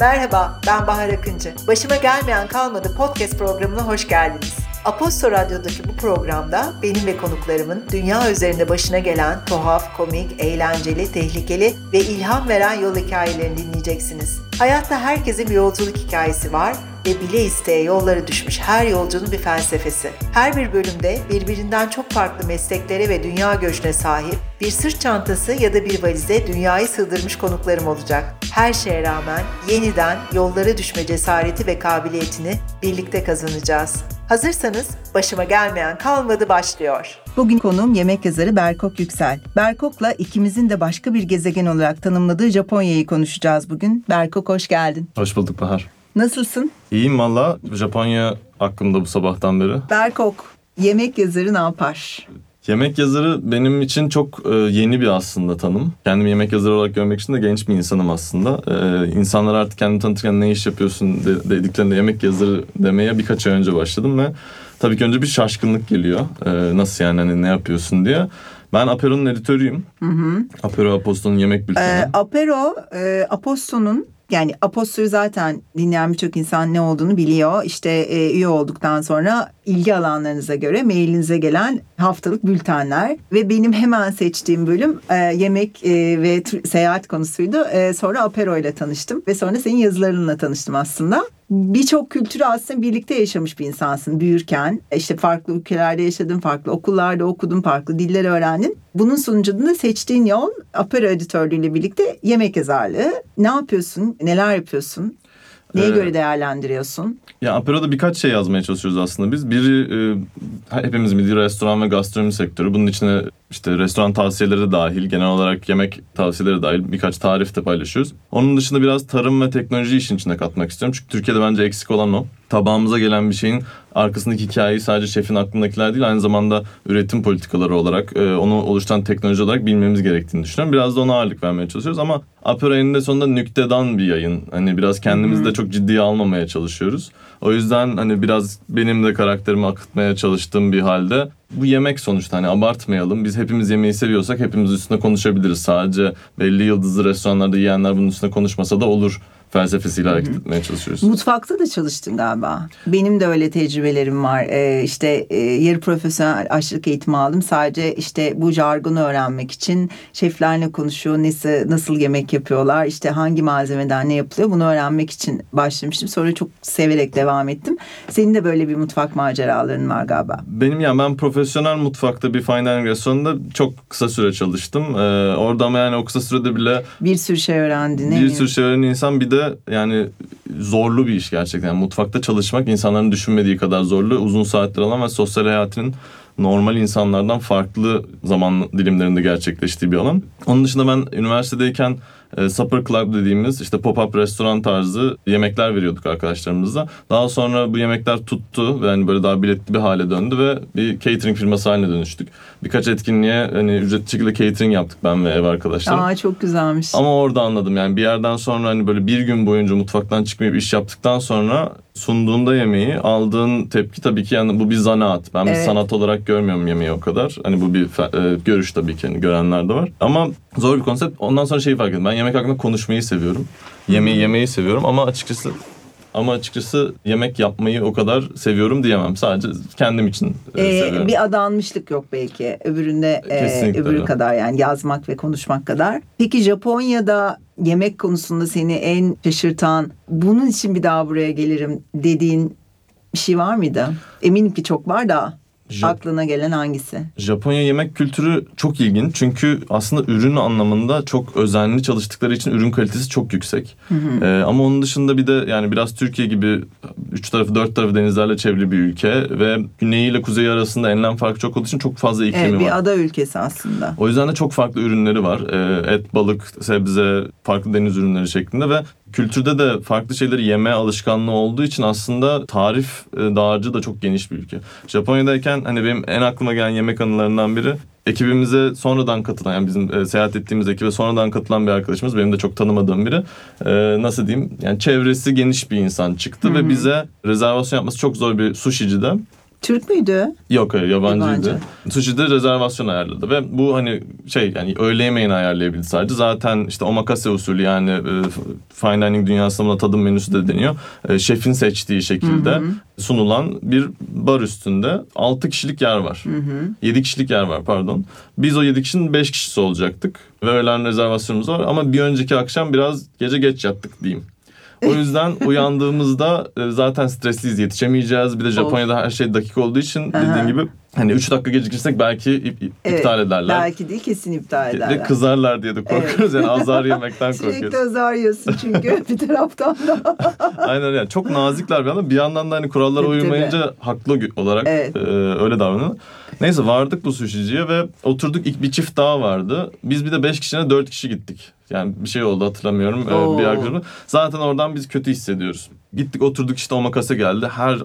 Merhaba, ben Bahar Akıncı. Başıma gelmeyen kalmadı podcast programına hoş geldiniz. Aposto Radyo'daki bu programda benim ve konuklarımın dünya üzerinde başına gelen tuhaf, komik, eğlenceli, tehlikeli ve ilham veren yol hikayelerini dinleyeceksiniz. Hayatta herkesin bir yolculuk hikayesi var ve bile isteye yollara düşmüş her yolcunun bir felsefesi. Her bir bölümde birbirinden çok farklı mesleklere ve dünya göçüne sahip bir sırt çantası ya da bir valize dünyayı sığdırmış konuklarım olacak. Her şeye rağmen yeniden yollara düşme cesareti ve kabiliyetini birlikte kazanacağız. Hazırsanız başıma gelmeyen kalmadı başlıyor. Bugün konuğum yemek yazarı Berkok Yüksel. Berkok'la ikimizin de başka bir gezegen olarak tanımladığı Japonya'yı konuşacağız bugün. Berkok hoş geldin. Hoş bulduk Bahar. Nasılsın? İyiyim valla. Japonya hakkında bu sabahtan beri. Berkok, yemek yazarı ne yapar? Yemek yazarı benim için çok e, yeni bir aslında tanım. Kendimi yemek yazarı olarak görmek için de genç bir insanım aslında. E, insanlar artık kendini tanıtırken ne iş yapıyorsun de, dediklerinde yemek yazarı demeye birkaç ay önce başladım ve tabii ki önce bir şaşkınlık geliyor. E, nasıl yani hani ne yapıyorsun diye. Ben Apero'nun editörüyüm. Hı hı. Apero Aposto'nun yemek bülteni. Ee, Apero, e, Aposto'nun yani Aposto'yu zaten dinleyen birçok insan ne olduğunu biliyor. İşte e, üye olduktan sonra ilgi alanlarınıza göre mailinize gelen haftalık bültenler ve benim hemen seçtiğim bölüm e, yemek e, ve seyahat konusuydu. E, sonra Apero ile tanıştım ve sonra senin yazılarınla tanıştım aslında. Birçok kültürü aslında birlikte yaşamış bir insansın büyürken. İşte farklı ülkelerde yaşadın, farklı okullarda okudun, farklı diller öğrendin. Bunun sonucunda seçtiğin yol Apero editörlüğüyle birlikte yemek yazarlığı. Ne yapıyorsun? Neler yapıyorsun? Neye Ee, göre değerlendiriyorsun? Ya Apero'da birkaç şey yazmaya çalışıyoruz aslında biz. Biri e, hepimiz bildiği restoran ve gastronomi sektörü. Bunun içine işte restoran tavsiyeleri de dahil, genel olarak yemek tavsiyeleri dahil birkaç tarif de paylaşıyoruz. Onun dışında biraz tarım ve teknoloji işin içine katmak istiyorum. Çünkü Türkiye'de bence eksik olan o. Tabağımıza gelen bir şeyin arkasındaki hikayeyi sadece şefin aklındakiler değil aynı zamanda üretim politikaları olarak e, onu oluşturan teknoloji olarak bilmemiz gerektiğini düşünüyorum. Biraz da ona ağırlık vermeye çalışıyoruz ama Apero eninde sonunda nüktedan bir yayın. Hani biraz kendimizi de çok ciddiye almamaya çalışıyoruz. O yüzden hani biraz benim de karakterimi akıtmaya çalıştığım bir halde bu yemek sonuçta hani abartmayalım. Biz hepimiz yemeği seviyorsak hepimiz üstüne konuşabiliriz. Sadece belli yıldızlı restoranlarda yiyenler bunun üstüne konuşmasa da olur felsefesiyle hareket etmeye çalışıyoruz. Mutfakta da çalıştın galiba. Benim de öyle tecrübelerim var. Ee, işte e, yarı profesyonel aşçılık eğitimi aldım. Sadece işte bu jargonu öğrenmek için şeflerle konuşuyor. Nasıl, nasıl yemek yapıyorlar. işte hangi malzemeden ne yapılıyor bunu öğrenmek için başlamıştım. Sonra çok severek devam ettim. Senin de böyle bir mutfak maceraların var galiba. Benim yani ben profesyonel mutfakta bir fine dining restoranında çok kısa süre çalıştım. Ee, orada ama yani o kısa sürede bile Bir sürü şey öğrendin. bir sürü şey öğrenen insan bir de yani zorlu bir iş gerçekten. Yani mutfakta çalışmak insanların düşünmediği kadar zorlu. Uzun saatler alan ve sosyal hayatının normal insanlardan farklı zaman dilimlerinde gerçekleştiği bir alan. Onun dışında ben üniversitedeyken e, Supper Club dediğimiz işte pop-up restoran tarzı yemekler veriyorduk arkadaşlarımızla. Daha sonra bu yemekler tuttu ve hani böyle daha biletli bir hale döndü ve bir catering firması haline dönüştük. Birkaç etkinliğe hani ücretli şekilde catering yaptık ben ve ev arkadaşlarım. Aa çok güzelmiş. Ama orada anladım yani bir yerden sonra hani böyle bir gün boyunca mutfaktan çıkmayıp iş yaptıktan sonra sunduğunda yemeği aldığın tepki tabii ki yani bu bir zanaat. Ben bir Evet. sanat olarak görmüyorum yemeği o kadar. Hani bu bir e, görüş tabii ki hani görenler de var. Ama zor bir konsept. Ondan sonra şeyi fark ettim. Ben yemek hakkında konuşmayı seviyorum. Yemeği yemeyi seviyorum ama açıkçası ama açıkçası yemek yapmayı o kadar seviyorum diyemem. Sadece kendim için e, Ee, seviyorum. bir adanmışlık yok belki öbüründe e, Kesinlikle öbürü öyle. kadar yani yazmak ve konuşmak kadar. Peki Japonya'da yemek konusunda seni en şaşırtan bunun için bir daha buraya gelirim dediğin bir şey var mıydı? Eminim ki çok var da Ja- aklına gelen hangisi? Japonya yemek kültürü çok ilginç. Çünkü aslında ürün anlamında çok özenli çalıştıkları için ürün kalitesi çok yüksek. Ee, ama onun dışında bir de yani biraz Türkiye gibi üç tarafı dört tarafı denizlerle çevrili bir ülke ve güneyi ile kuzeyi arasında enlem farkı çok olduğu için çok fazla iklimi Evet, var. bir ada ülkesi aslında. O yüzden de çok farklı ürünleri var. Ee, et, balık, sebze, farklı deniz ürünleri şeklinde ve kültürde de farklı şeyleri yeme alışkanlığı olduğu için aslında tarif e, dağarcığı da çok geniş bir ülke. Japonya'dayken hani benim en aklıma gelen yemek anılarından biri ekibimize sonradan katılan yani bizim e, seyahat ettiğimiz ekibe sonradan katılan bir arkadaşımız benim de çok tanımadığım biri. E, nasıl diyeyim? Yani çevresi geniş bir insan çıktı ve bize rezervasyon yapması çok zor bir sushi'cide Türk müydü? Yok hayır yabancıydı. Yabancı. Sushi'de rezervasyon ayarladı ve bu hani şey yani öğle yemeğini ayarlayabildi sadece. Zaten işte omakase usulü yani e, fine dining dünyasında tadım menüsü de deniyor. E, şefin seçtiği şekilde sunulan bir bar üstünde 6 kişilik yer var. 7 kişilik yer var pardon. Biz o 7 kişinin 5 kişisi olacaktık ve öğlen rezervasyonumuz var ama bir önceki akşam biraz gece geç yattık diyeyim. O yüzden uyandığımızda e, zaten stresliyiz yetişemeyeceğiz. Bir de Japonya'da her şey dakika olduğu için Aha. dediğin gibi hani 3 dakika gecikirsek belki ip- ip- Evet, iptal ederler. Belki değil kesin iptal ederler. kızarlar diye de korkuyoruz yani azar yemekten Sürekli korkuyoruz. azar yiyorsun çünkü bir taraftan da. Aynen yani çok nazikler bir yandan bir yandan da hani kurallara Tabii, uymayınca haklı olarak Evet. e, öyle davranıyor. Neyse vardık bu sushiciye ve oturduk ilk bir çift daha vardı. Biz bir de 5 kişine 4 kişi gittik. Yani bir şey oldu hatırlamıyorum. Ee, Oo. bir arkadaşım. Zaten oradan biz kötü hissediyoruz. Gittik oturduk işte omakase geldi. Her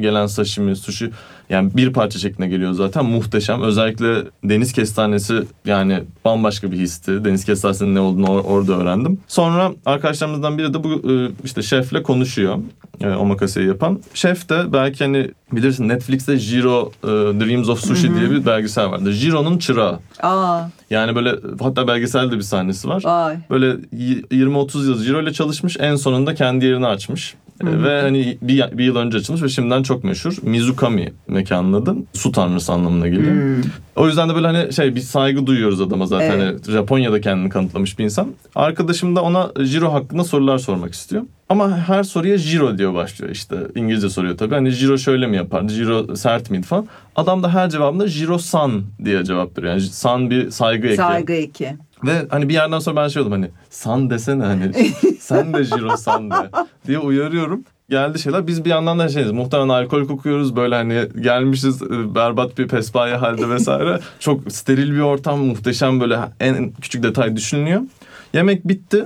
gelen sashimi, sushi yani bir parça şeklinde geliyor zaten muhteşem. Özellikle deniz kestanesi yani bambaşka bir histi. Deniz kestanesinin ne olduğunu or- orada öğrendim. Sonra arkadaşlarımızdan biri de bu e, işte şefle konuşuyor. E, omakaseyi yapan. Şef de belki hani bilirsin Netflix'te Jiro e, Dreams of Sushi diye bir belgesel vardı. Jiro'nun çırağı. Aa, Yani böyle hatta belgeselde bir sahnesi var. Vay. Böyle y- 20-30 yıl Jiro ile çalışmış. En sonunda kendi yerini açmış. E, Ve hani bir, bir yıl önce açılmış ve şimdiden çok meşhur. Mizukami mekanın adı. Su tanrısı anlamına geliyor. Hmm. O yüzden de böyle hani şey bir saygı duyuyoruz adama zaten. Evet. Hani Japonya'da kendini kanıtlamış bir insan. Arkadaşım da ona Jiro hakkında sorular sormak istiyor. Ama her soruya Jiro diyor başlıyor işte. İngilizce soruyor tabii. Hani Jiro şöyle mi yapar? Jiro sert miydi falan. Adam da her cevabında Jiro san diye cevap veriyor. Yani san bir saygı eki. Saygı eki. Ve hani bir yerden sonra ben şey oldum hani san desene hani sen de Jiro san de diye uyarıyorum. Geldi şeyler biz bir yandan da şeyiz muhtemelen alkol kokuyoruz böyle hani gelmişiz e, berbat bir pespaye halde vesaire. Çok steril bir ortam muhteşem böyle en küçük detay düşünülüyor. Yemek bitti.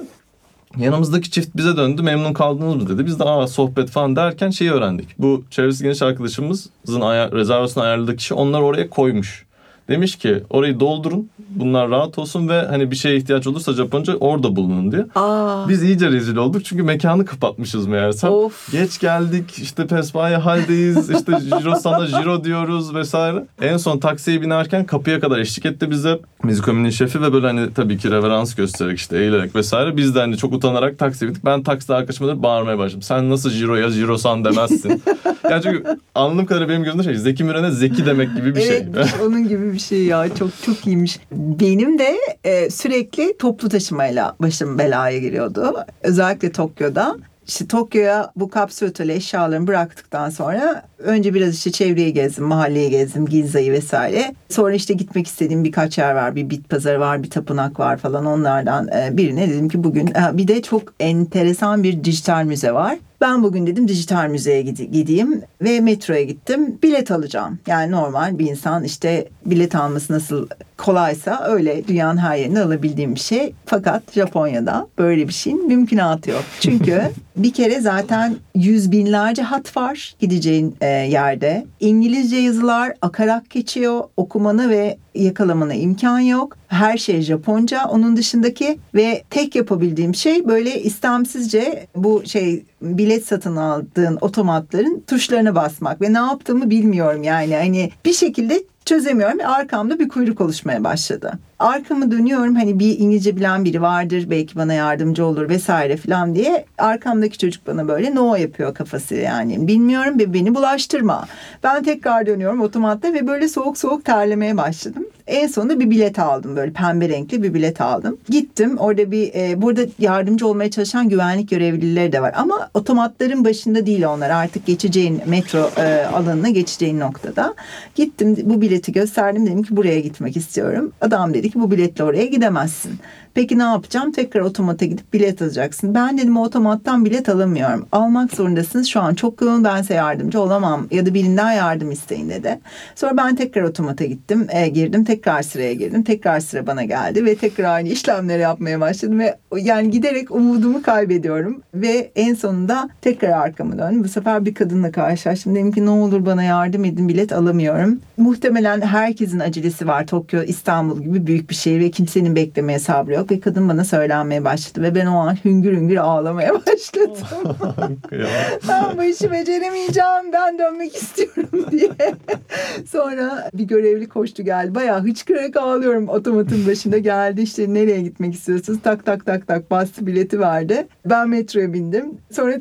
Yanımızdaki çift bize döndü memnun kaldınız mı dedi. Biz de aa sohbet falan derken şeyi öğrendik. Bu çevresi geniş arkadaşımızın aya- rezervasyonu ayarladığı kişi onları oraya koymuş. Demiş ki orayı doldurun bunlar rahat olsun ve hani bir şeye ihtiyaç olursa Japonca orada bulunun diye. Aa, Biz iyice rezil olduk çünkü mekanı kapatmışız meğersem. Of. Geç geldik işte pespaye haldeyiz işte Jiro sana Jiro diyoruz vesaire. En son taksiye binerken kapıya kadar eşlik etti bize. Mizukomi'nin şefi ve böyle hani tabii ki reverans göstererek işte eğilerek vesaire. Biz de hani çok utanarak taksiye bindik. Ben takside arkadaşıma da bağırmaya başladım. Sen nasıl Jiro'ya Jiro san demezsin. yani çünkü anladığım kadarıyla benim gözümde şey Zeki Müren'e Zeki demek gibi bir şey. Evet, onun gibi bir şey ya. Çok çok iyiymiş. Benim de e, sürekli toplu taşımayla başım belaya giriyordu. Özellikle Tokyo'da. İşte Tokyo'ya bu kapsül oteli eşyalarımı bıraktıktan sonra önce biraz işte çevreyi gezdim, mahalleyi gezdim, Ginza'yı vesaire. Sonra işte gitmek istediğim birkaç yer var. Bir bit pazarı var, bir tapınak var falan onlardan e, birine dedim ki bugün e, bir de çok enteresan bir dijital müze var. Ben bugün dedim dijital müzeye gideyim ve metroya gittim. Bilet alacağım. Yani normal bir insan işte bilet alması nasıl kolaysa öyle dünyanın her yerinde alabildiğim bir şey. Fakat Japonya'da böyle bir şeyin mümkünatı yok. Çünkü bir kere zaten yüz binlerce hat var gideceğin e, yerde. İngilizce yazılar akarak geçiyor. Okumana ve yakalamana imkan yok. Her şey Japonca onun dışındaki ve tek yapabildiğim şey böyle istemsizce bu şey bilet satın aldığın otomatların tuşlarına basmak ve ne yaptığımı bilmiyorum yani hani bir şekilde çözemiyorum arkamda bir kuyruk oluşmaya başladı. Arkamı dönüyorum hani bir İngilizce bilen biri vardır belki bana yardımcı olur vesaire falan diye arkamdaki çocuk bana böyle no yapıyor kafası yani bilmiyorum ve beni bulaştırma. Ben tekrar dönüyorum otomatta ve böyle soğuk soğuk terlemeye başladım. En sonunda bir bilet aldım böyle pembe renkli bir bilet aldım. Gittim orada bir e, burada yardımcı olmaya çalışan güvenlik görevlileri de var ama otomatların başında değil onlar artık geçeceğin metro e, alanına geçeceğin noktada. Gittim bu bileti gösterdim dedim ki buraya gitmek istiyorum. Adam dedi ki bu biletle oraya gidemezsin. Peki ne yapacağım? Tekrar otomata gidip bilet alacaksın. Ben dedim otomattan bilet alamıyorum. Almak zorundasınız. Şu an çok yoğun ben size yardımcı olamam. Ya da birinden yardım isteyin dedi. Sonra ben tekrar otomata gittim. e, girdim. Tekrar sıraya girdim. Tekrar sıra bana geldi ve tekrar aynı işlemleri yapmaya başladım ve yani giderek umudumu kaybediyorum ve en sonunda tekrar arkamı döndüm. Bu sefer bir kadınla karşılaştım. Dedim ki ne olur bana yardım edin bilet alamıyorum. Muhtemelen herkesin acelesi var. Tokyo, İstanbul gibi büyük bir şehir ve kimsenin beklemeye sabrı yok ve kadın bana söylenmeye başladı ve ben o an hüngür hüngür ağlamaya başladım. ben bu işi beceremeyeceğim ben dönmek istiyorum diye. Sonra bir görevli koştu geldi. Bayağı hıçkırarak ağlıyorum otomatın başında geldi işte nereye gitmek istiyorsunuz? Tak tak tak tak bastı bileti verdi. Ben metroya bindim. Sonra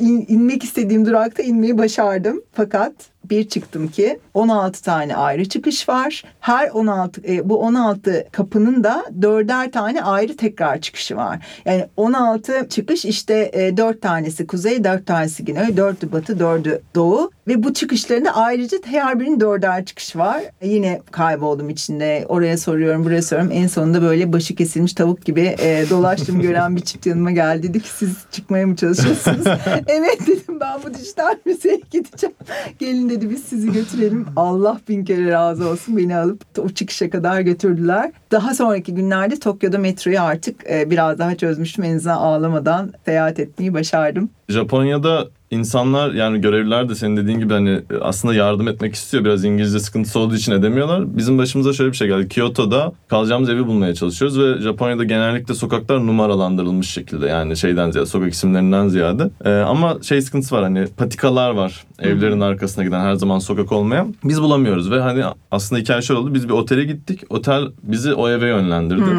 in- inmek istediğim durakta inmeyi başardım. Fakat bir çıktım ki 16 tane ayrı çıkış var. Her 16 e, bu 16 kapının da dörder tane ayrı tekrar çıkışı var. Yani 16 çıkış işte e, 4 tanesi kuzey, 4 tanesi güney, 4'ü batı, 4'ü doğu ve bu çıkışlarında ayrıca her birinin dörder çıkışı var. E, yine kayboldum içinde. Oraya soruyorum, buraya soruyorum. En sonunda böyle başı kesilmiş tavuk gibi e, dolaştım gören bir çift yanıma geldi. Dedi ki siz çıkmaya mı çalışıyorsunuz? evet dedim ben bu dijital müzeye gideceğim. Gelin dedi biz sizi götürelim. Allah bin kere razı olsun beni alıp o çıkışa kadar götürdüler. Daha sonraki günlerde Tokyo'da metroyu artık e, biraz daha çözmüştüm. En azından ağlamadan seyahat etmeyi başardım. Japonya'da insanlar yani görevliler de senin dediğin gibi hani aslında yardım etmek istiyor. Biraz İngilizce sıkıntısı olduğu için edemiyorlar. Bizim başımıza şöyle bir şey geldi. Kyoto'da kalacağımız evi bulmaya çalışıyoruz ve Japonya'da genellikle sokaklar numaralandırılmış şekilde yani şeyden ziyade sokak isimlerinden ziyade. Ee, ama şey sıkıntısı var hani patikalar var evlerin arkasına giden her zaman sokak olmayan. Biz bulamıyoruz ve hani aslında hikaye şöyle oldu. Biz bir otele gittik. Otel bizi o eve yönlendirdi.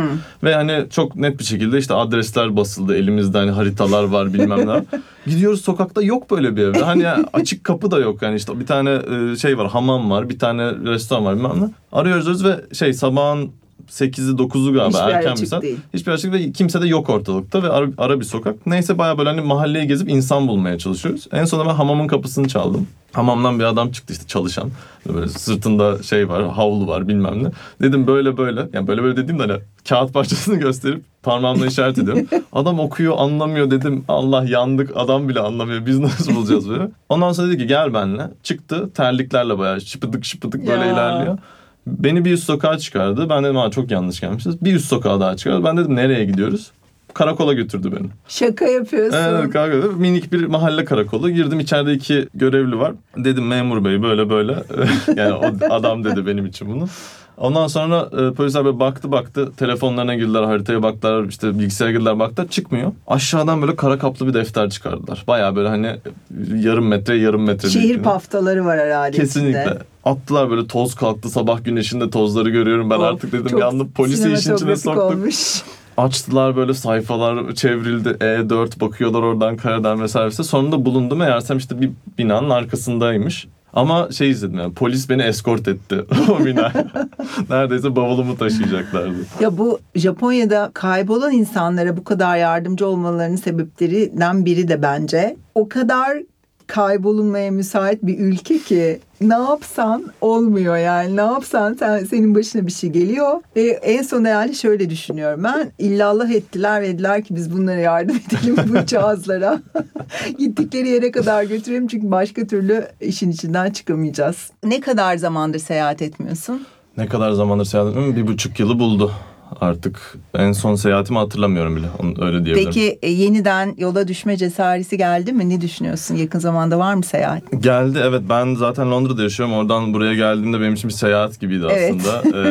Ve hani çok net bir şekilde işte adresler basıldı. Elimizde hani haritalar var bilmem ne. Gidiyoruz sokakta yok böyle bir ev. Hani açık kapı da yok. Yani işte bir tane e, şey var hamam var. Bir tane restoran var bilmem ne. Arıyoruz ve şey sabahın 8'i 9'u galiba Hiçbir erken bir saat. değil. Hiçbir açık ve kimse de yok ortalıkta ve ara, ara bir sokak. Neyse baya böyle hani mahalleyi gezip insan bulmaya çalışıyoruz. En sonunda ben hamamın kapısını çaldım. Hamamdan bir adam çıktı işte çalışan. Böyle sırtında şey var, havlu var bilmem ne. Dedim böyle böyle. Yani böyle böyle dediğimde hani kağıt parçasını gösterip parmağımla işaret ediyorum. Adam okuyor anlamıyor dedim. Allah yandık adam bile anlamıyor. Biz nasıl bulacağız böyle. Ondan sonra dedi ki gel benimle. Çıktı terliklerle bayağı şıpıdık şıpıdık böyle Ya. ilerliyor. Beni bir üst sokağa çıkardı. Ben dedim ha çok yanlış gelmişiz. Bir üst sokağa daha çıkardı. Ben dedim nereye gidiyoruz? Karakola götürdü beni. Şaka yapıyorsun. Evet karakola. Minik bir mahalle karakolu. Girdim içeride iki görevli var. Dedim memur bey böyle böyle. yani o adam dedi benim için bunu. Ondan sonra e, polisler böyle baktı baktı. Telefonlarına girdiler, haritaya baktılar, işte bilgisayara girdiler baktılar. Çıkmıyor. Aşağıdan böyle kara kaplı bir defter çıkardılar. Baya böyle hani yarım metre yarım metre. Şehir paftaları var herhalde Kesinlikle. içinde. Attılar böyle toz kalktı sabah güneşinde tozları görüyorum ben Of, artık dedim bir anda polisi işin içine soktuk. olmuş. Açtılar böyle sayfalar çevrildi E4 bakıyorlar oradan karadan vesaire. Sonunda bulundu meğersem işte bir binanın arkasındaymış. Ama şey izledim yani polis beni eskort etti o binaya. Neredeyse bavulumu taşıyacaklardı. Ya bu Japonya'da kaybolan insanlara bu kadar yardımcı olmalarının sebeplerinden biri de bence o kadar kaybolunmaya müsait bir ülke ki ne yapsan olmuyor yani ne yapsan sen, senin başına bir şey geliyor ve en son herhalde şöyle düşünüyorum ben illallah ettiler ve dediler ki biz bunlara yardım edelim bu cihazlara gittikleri yere kadar götürelim çünkü başka türlü işin içinden çıkamayacağız. Ne kadar zamandır seyahat etmiyorsun? Ne kadar zamandır seyahat etmiyorum? Bir buçuk yılı buldu artık. En son seyahatimi hatırlamıyorum bile. Onu öyle diyebilirim. Peki e, yeniden yola düşme cesareti geldi mi? Ne düşünüyorsun? Yakın zamanda var mı seyahat? Geldi evet ben zaten Londra'da yaşıyorum. Oradan buraya geldiğimde benim için bir seyahat gibiydi Evet. aslında.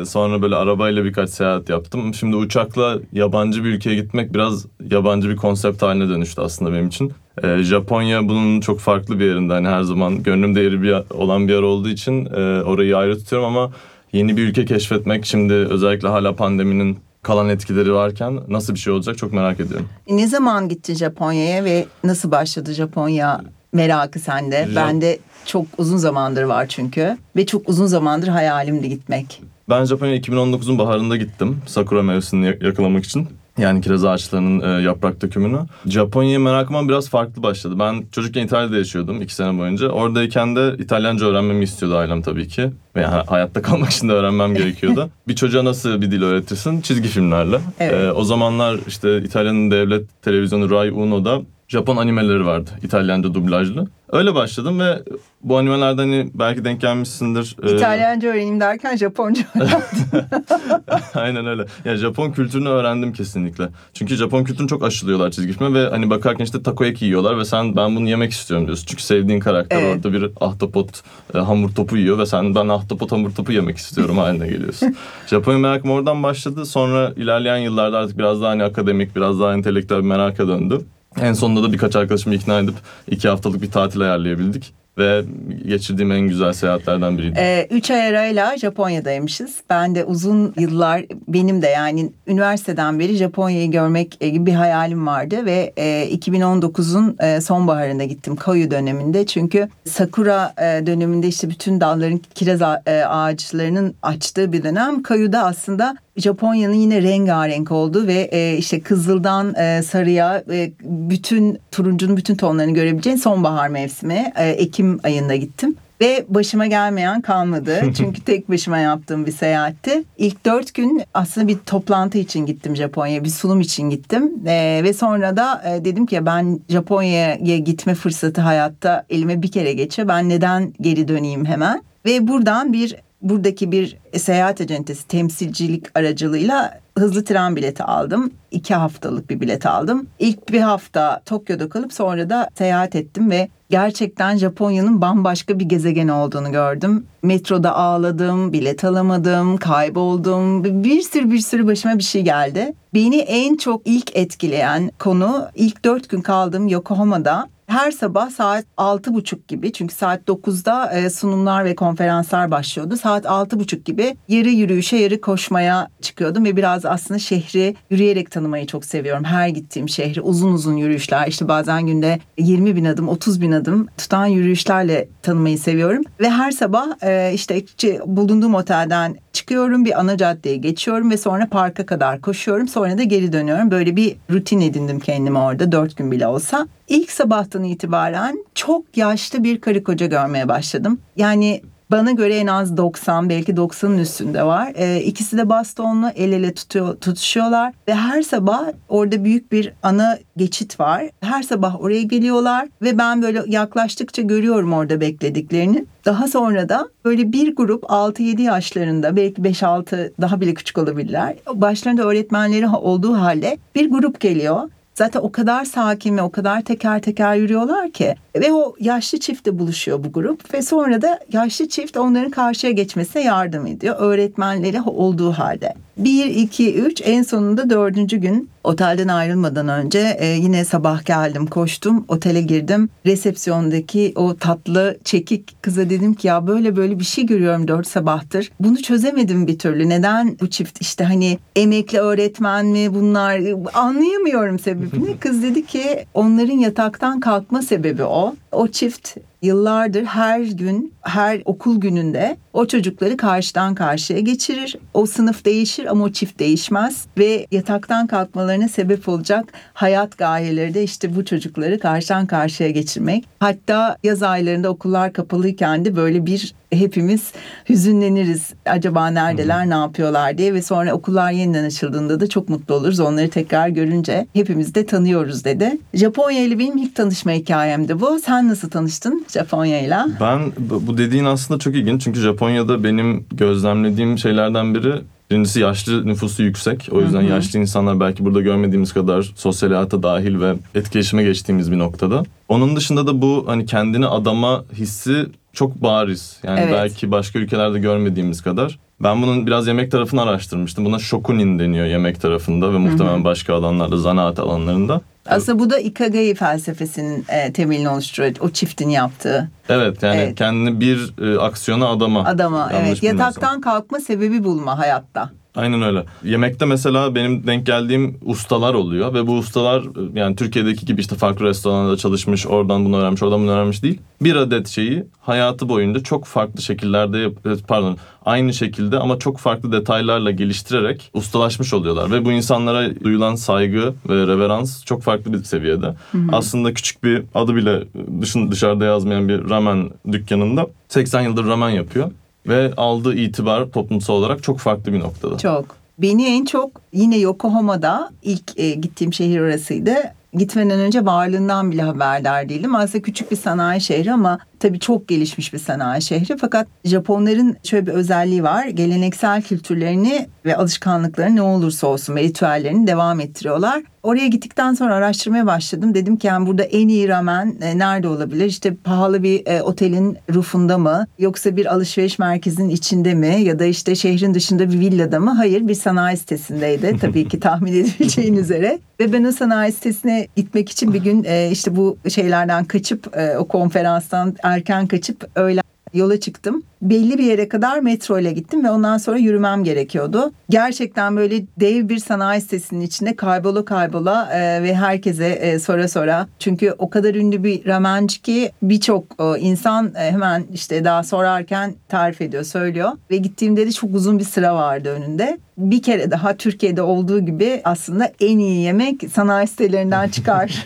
Ee, sonra böyle arabayla birkaç seyahat yaptım. Şimdi uçakla yabancı bir ülkeye gitmek biraz yabancı bir konsept haline dönüştü aslında benim için. Ee, Japonya bunun çok farklı bir yerinde. Hani her zaman gönlümde yeri bir, olan bir yer olduğu için e, orayı ayrı tutuyorum ama yeni bir ülke keşfetmek şimdi özellikle hala pandeminin kalan etkileri varken nasıl bir şey olacak çok merak ediyorum. Ne zaman gittin Japonya'ya ve nasıl başladı Japonya merakı sende? Jap- Bende çok uzun zamandır var çünkü ve çok uzun zamandır hayalimdi gitmek. Ben Japonya 2019'un baharında gittim. Sakura mevsimini yak- yakalamak için. Yani kiraz ağaçlarının e, yaprak dökümünü. Japonya'ya merakıma biraz farklı başladı. Ben çocukken İtalya'da yaşıyordum iki sene boyunca. Oradayken de İtalyanca öğrenmemi istiyordu ailem tabii ki. Ve yani hayatta kalmak için de öğrenmem gerekiyordu. bir çocuğa nasıl bir dil öğretirsin? Çizgi filmlerle. Evet. E, o zamanlar işte İtalya'nın devlet televizyonu Rai Uno'da Japon animeleri vardı. İtalyanca dublajlı. Öyle başladım ve bu animelerden hani belki denk gelmişsindir. Ee, İtalyanca öğreneyim derken Japonca Aynen öyle. Ya Japon kültürünü öğrendim kesinlikle. Çünkü Japon kültürünü çok aşılıyorlar çizgi filme ve hani bakarken işte takoyaki yiyorlar ve sen ben bunu yemek istiyorum diyorsun. Çünkü sevdiğin karakter Evet. orada bir ahtapot e, hamur topu yiyor ve sen ben ahtapot hamur topu yemek istiyorum haline geliyorsun. Japonya merakım oradan başladı. Sonra ilerleyen yıllarda artık biraz daha hani akademik, biraz daha entelektüel bir meraka döndü. En sonunda da birkaç arkadaşımı ikna edip iki haftalık bir tatil ayarlayabildik. Ve geçirdiğim en güzel seyahatlerden biriydi. Ee, üç ay arayla Japonya'daymışız. Ben de uzun yıllar benim de yani üniversiteden beri Japonya'yı görmek e, gibi bir hayalim vardı ve e, 2019'un e, sonbaharında gittim Koyu döneminde. Çünkü Sakura e, döneminde işte bütün dalların kiraz e, ağaçlarının açtığı bir dönem. Koyu'da aslında Japonya'nın yine rengarenk olduğu ve e, işte kızıldan e, sarıya e, bütün turuncunun bütün tonlarını görebileceğin sonbahar mevsimi e, Ekim ayında gittim. Ve başıma gelmeyen kalmadı. Çünkü tek başıma yaptığım bir seyahatti. İlk dört gün aslında bir toplantı için gittim Japonya'ya. Bir sunum için gittim. Ee, ve sonra da e, dedim ki ben Japonya'ya gitme fırsatı hayatta elime bir kere geçiyor. Ben neden geri döneyim hemen? Ve buradan bir buradaki bir seyahat acentesi temsilcilik aracılığıyla hızlı tren bileti aldım. İki haftalık bir bilet aldım. İlk bir hafta Tokyo'da kalıp sonra da seyahat ettim ve gerçekten Japonya'nın bambaşka bir gezegen olduğunu gördüm. Metroda ağladım, bilet alamadım, kayboldum. Bir sürü bir sürü başıma bir şey geldi. Beni en çok ilk etkileyen konu ilk dört gün kaldığım Yokohama'da her sabah saat altı buçuk gibi çünkü saat 9'da e, sunumlar ve konferanslar başlıyordu. Saat altı buçuk gibi yarı yürüyüşe yarı koşmaya çıkıyordum ve biraz aslında şehri yürüyerek tanımayı çok seviyorum. Her gittiğim şehri uzun uzun yürüyüşler işte bazen günde 20 bin adım 30 bin adım tutan yürüyüşlerle tanımayı seviyorum. Ve her sabah e, işte bulunduğum otelden çıkıyorum bir ana caddeye geçiyorum ve sonra parka kadar koşuyorum sonra da geri dönüyorum. Böyle bir rutin edindim kendime orada dört gün bile olsa. İlk sabahtan itibaren çok yaşlı bir karı koca görmeye başladım. Yani bana göre en az 90 belki 90'ın üstünde var. Ee, ikisi de bastonlu el ele tutuyor, tutuşuyorlar ve her sabah orada büyük bir ana geçit var. Her sabah oraya geliyorlar ve ben böyle yaklaştıkça görüyorum orada beklediklerini. Daha sonra da böyle bir grup 6-7 yaşlarında belki 5-6 daha bile küçük olabilirler. Başlarında öğretmenleri olduğu halde bir grup geliyor. Zaten o kadar sakin ve o kadar teker teker yürüyorlar ki ve o yaşlı çiftle buluşuyor bu grup ve sonra da yaşlı çift onların karşıya geçmesine yardım ediyor öğretmenleri olduğu halde. 1, 2, 3 en sonunda dördüncü gün otelden ayrılmadan önce e, yine sabah geldim koştum otele girdim. Resepsiyondaki o tatlı çekik kıza dedim ki ya böyle böyle bir şey görüyorum dört sabahtır. Bunu çözemedim bir türlü. Neden bu çift işte hani emekli öğretmen mi bunlar? Anlayamıyorum sebebini. Kız dedi ki onların yataktan kalkma sebebi o. O çift yıllardır her gün, her okul gününde o çocukları karşıdan karşıya geçirir. O sınıf değişir ama o çift değişmez ve yataktan kalkmalarına sebep olacak hayat gayeleri de işte bu çocukları karşıdan karşıya geçirmek. Hatta yaz aylarında okullar kapalıyken de böyle bir hepimiz hüzünleniriz. Acaba neredeler, ne yapıyorlar diye ve sonra okullar yeniden açıldığında da çok mutlu oluruz. Onları tekrar görünce hepimiz de tanıyoruz dedi. Japonya ile benim ilk tanışma hikayemdi bu. Sen nasıl tanıştın Japonya ile? Ben bu dediğin aslında çok ilginç çünkü Japonya'da benim gözlemlediğim şeylerden biri birincisi yaşlı nüfusu yüksek. O yüzden yaşlı insanlar belki burada görmediğimiz kadar sosyal hayata dahil ve etkileşime geçtiğimiz bir noktada. Onun dışında da bu hani kendini adama hissi çok bariz. Yani Evet. belki başka ülkelerde görmediğimiz kadar. Ben bunun biraz yemek tarafını araştırmıştım. Buna shokunin deniyor yemek tarafında ve muhtemelen başka alanlarda, zanaat alanlarında. Aslında bu da Ikagai felsefesinin e, temelini oluşturuyor. O çiftin yaptığı Evet yani Evet. kendini bir e, aksiyona adama. adama. Yanlış evet yataktan kalkma sebebi bulma hayatta. Aynen öyle. Yemekte mesela benim denk geldiğim ustalar oluyor ve bu ustalar yani Türkiye'deki gibi işte farklı restoranlarda çalışmış, oradan bunu öğrenmiş, oradan bunu öğrenmiş değil. Bir adet şeyi hayatı boyunca çok farklı şekillerde yap- pardon aynı şekilde ama çok farklı detaylarla geliştirerek ustalaşmış oluyorlar ve bu insanlara duyulan saygı ve reverans çok farklı bir seviyede. Aslında küçük bir adı bile dışın dışarıda yazmayan bir ramen dükkanında 80 yıldır ramen yapıyor ve aldığı itibar toplumsal olarak çok farklı bir noktada. Çok. Beni en çok yine Yokohama'da ilk e, gittiğim şehir orasıydı. gitmeden önce varlığından bile haberdar değildim. Aslında küçük bir sanayi şehri ama tabii çok gelişmiş bir sanayi şehri. Fakat Japonların şöyle bir özelliği var. Geleneksel kültürlerini ve alışkanlıklarını ne olursa olsun ve ritüellerini devam ettiriyorlar. Oraya gittikten sonra araştırmaya başladım. Dedim ki yani burada en iyi ramen e, nerede olabilir? İşte pahalı bir e, otelin rufunda mı? Yoksa bir alışveriş merkezinin içinde mi? Ya da işte şehrin dışında bir villada mı? Hayır bir sanayi sitesindeydi. Tabii ki tahmin edebileceğin üzere. Ve ben o sanayi sitesine gitmek için bir gün e, işte bu şeylerden kaçıp e, o konferanstan erken kaçıp öyle yola çıktım. Belli bir yere kadar metro ile gittim ve ondan sonra yürümem gerekiyordu. Gerçekten böyle dev bir sanayi sitesinin içinde kaybola kaybola e, ve herkese e, sonra sonra. Çünkü o kadar ünlü bir ramenci ki birçok e, insan e, hemen işte daha sorarken tarif ediyor, söylüyor. Ve gittiğimde de çok uzun bir sıra vardı önünde. Bir kere daha Türkiye'de olduğu gibi aslında en iyi yemek sanayi sitelerinden çıkar.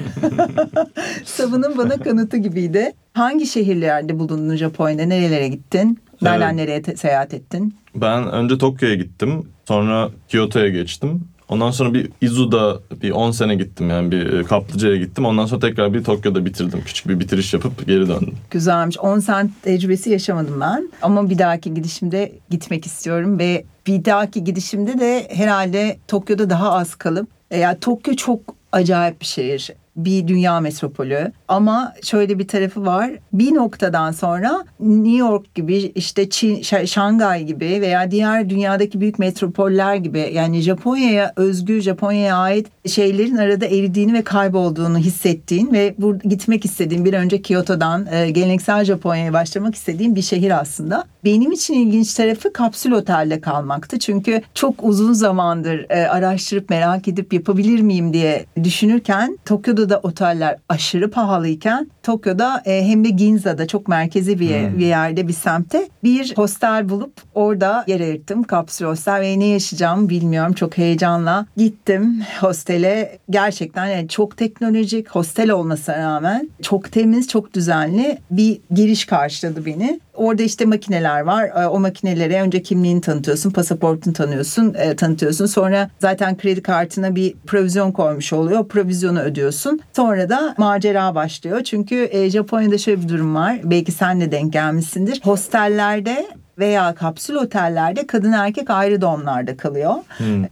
Savının bana kanıtı gibiydi. Hangi şehirlerde bulundun Japonya'da? Nerelere gittin? Nereden Evet. nereye seyahat ettin? Ben önce Tokyo'ya gittim. Sonra Kyoto'ya geçtim. Ondan sonra bir Izu'da bir 10 sene gittim yani bir e, kaplıcaya gittim. Ondan sonra tekrar bir Tokyo'da bitirdim. Küçük bir bitiriş yapıp geri döndüm. Güzelmiş. 10 sent tecrübesi yaşamadım ben. Ama bir dahaki gidişimde gitmek istiyorum ve bir dahaki gidişimde de herhalde Tokyo'da daha az kalıp e, ya Tokyo çok acayip bir şehir. Bir dünya metropolü ama şöyle bir tarafı var. Bir noktadan sonra New York gibi işte Çin, Şangay gibi veya diğer dünyadaki büyük metropoller gibi yani Japonya'ya özgü Japonya'ya ait şeylerin arada eridiğini ve kaybolduğunu hissettiğin ve bu gitmek istediğin bir önce Kyoto'dan e, geleneksel Japonya'ya başlamak istediğim bir şehir aslında. Benim için ilginç tarafı kapsül otelde kalmaktı. Çünkü çok uzun zamandır e, araştırıp merak edip yapabilir miyim diye düşünürken Tokyo'da da oteller aşırı pahalıyken Tokyo'da e, hem de Ginza'da çok merkezi bir, yer- bir yerde bir semtte bir hostel bulup orada yer ayırttım. Kapsül hostel ve ne yaşayacağımı bilmiyorum. Çok heyecanla gittim hostele. Gerçekten yani çok teknolojik hostel olmasına rağmen çok temiz çok düzenli bir giriş karşıladı beni. Orada işte makineler var. E, O makinelere önce kimliğini tanıtıyorsun, pasaportunu tanıyorsun, e, tanıtıyorsun. Sonra zaten kredi kartına bir provizyon koymuş oluyor. Provizyonu ödüyorsun. Sonra da macera başlıyor. Çünkü e, Japonya'da şöyle bir durum var. Belki sen de denk gelmişsindir. Hostellerde veya kapsül otellerde kadın erkek ayrı doğumlarda kalıyor.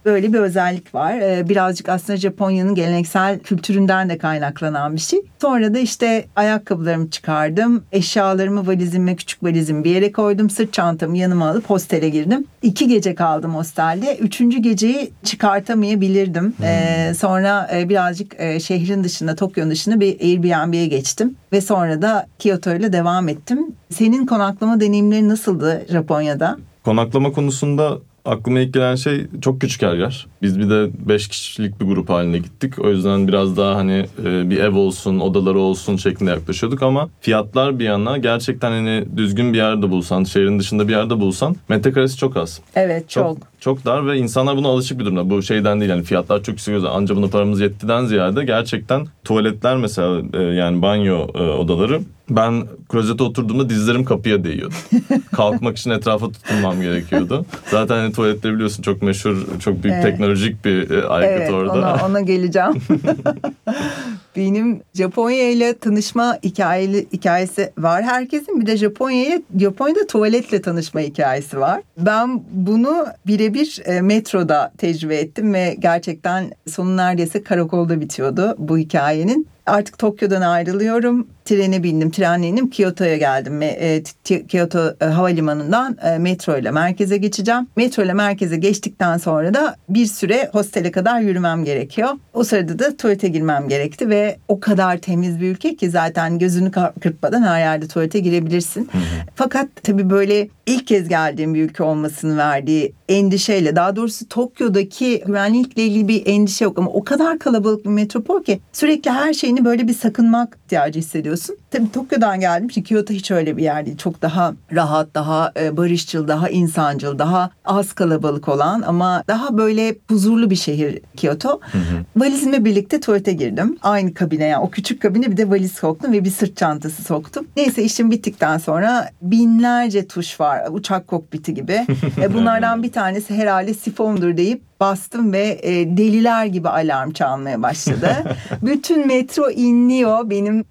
Böyle bir özellik var. Ee, birazcık aslında Japonya'nın geleneksel kültüründen de kaynaklanan bir şey. Sonra da işte ayakkabılarımı çıkardım. Eşyalarımı valizime, küçük valizimi bir yere koydum. Sırt çantamı yanıma alıp hostele girdim. İki gece kaldım hostelde. Üçüncü geceyi çıkartamayabilirdim. Ee, sonra e, birazcık e, şehrin dışında, Tokyo'nun dışında bir Airbnb'ye geçtim. Ve sonra da Kyoto ile devam ettim. Senin konaklama deneyimleri nasıldı Japonya'da? Konaklama konusunda aklıma ilk gelen şey çok küçük her yer. Biz bir de 5 kişilik bir grup halinde gittik. O yüzden biraz daha hani e, bir ev olsun, odaları olsun şeklinde yaklaşıyorduk ama fiyatlar bir yana gerçekten hani düzgün bir yerde bulsan, şehrin dışında bir yerde bulsan metrekaresi çok az. Evet çok. Çok çok dar ve insanlar buna alışık bir durumda. Bu şeyden değil yani fiyatlar çok yüksek anca buna paramız yettiden ziyade gerçekten tuvaletler mesela e, yani banyo e, odaları ben klozete oturduğumda dizlerim kapıya değiyordu. Kalkmak için etrafa tutunmam gerekiyordu. Zaten hani tuvaletleri biliyorsun çok meşhur, çok büyük Evet. teknolojik bir e, aygıt Evet orada. ona, ona geleceğim. Benim Japonya ile tanışma hikayeli, hikayesi var herkesin. Bir de Japonya'ya Japonya'da tuvaletle tanışma hikayesi var. Ben bunu birebir e, metroda tecrübe ettim ve gerçekten sonu neredeyse karakolda bitiyordu bu hikayenin. Artık Tokyo'dan ayrılıyorum. Trene bindim, trenle indim. Kyoto'ya geldim. E, Kyoto e, havalimanından e, metro ile merkeze geçeceğim. Metro ile merkeze geçtikten sonra da bir süre hostele kadar yürümem gerekiyor. O sırada da tuvalete girmem gerekti ve o kadar temiz bir ülke ki zaten gözünü kırpmadan her yerde tuvalete girebilirsin. Fakat tabii böyle ilk kez geldiğim bir ülke olmasının verdiği endişeyle daha doğrusu Tokyo'daki güvenlikle ilgili bir endişe yok ama o kadar kalabalık bir metropol ki sürekli her şeyini böyle bir sakınmak ihtiyacı hissediyorsun. Gidiyorsun. Tabii Tokyo'dan geldim. Çünkü Kyoto hiç öyle bir yer değil. Çok daha rahat, daha e, barışçıl, daha insancıl, daha az kalabalık olan ama daha böyle huzurlu bir şehir Kyoto. Valizimle birlikte tuvalete girdim. Aynı kabine yani o küçük kabine bir de valiz soktum ve bir sırt çantası soktum. Neyse işim bittikten sonra binlerce tuş var. Uçak kokpiti gibi. e, bunlardan bir tanesi herhalde sifondur deyip bastım ve e, deliler gibi alarm çalmaya başladı. Bütün metro inliyor benim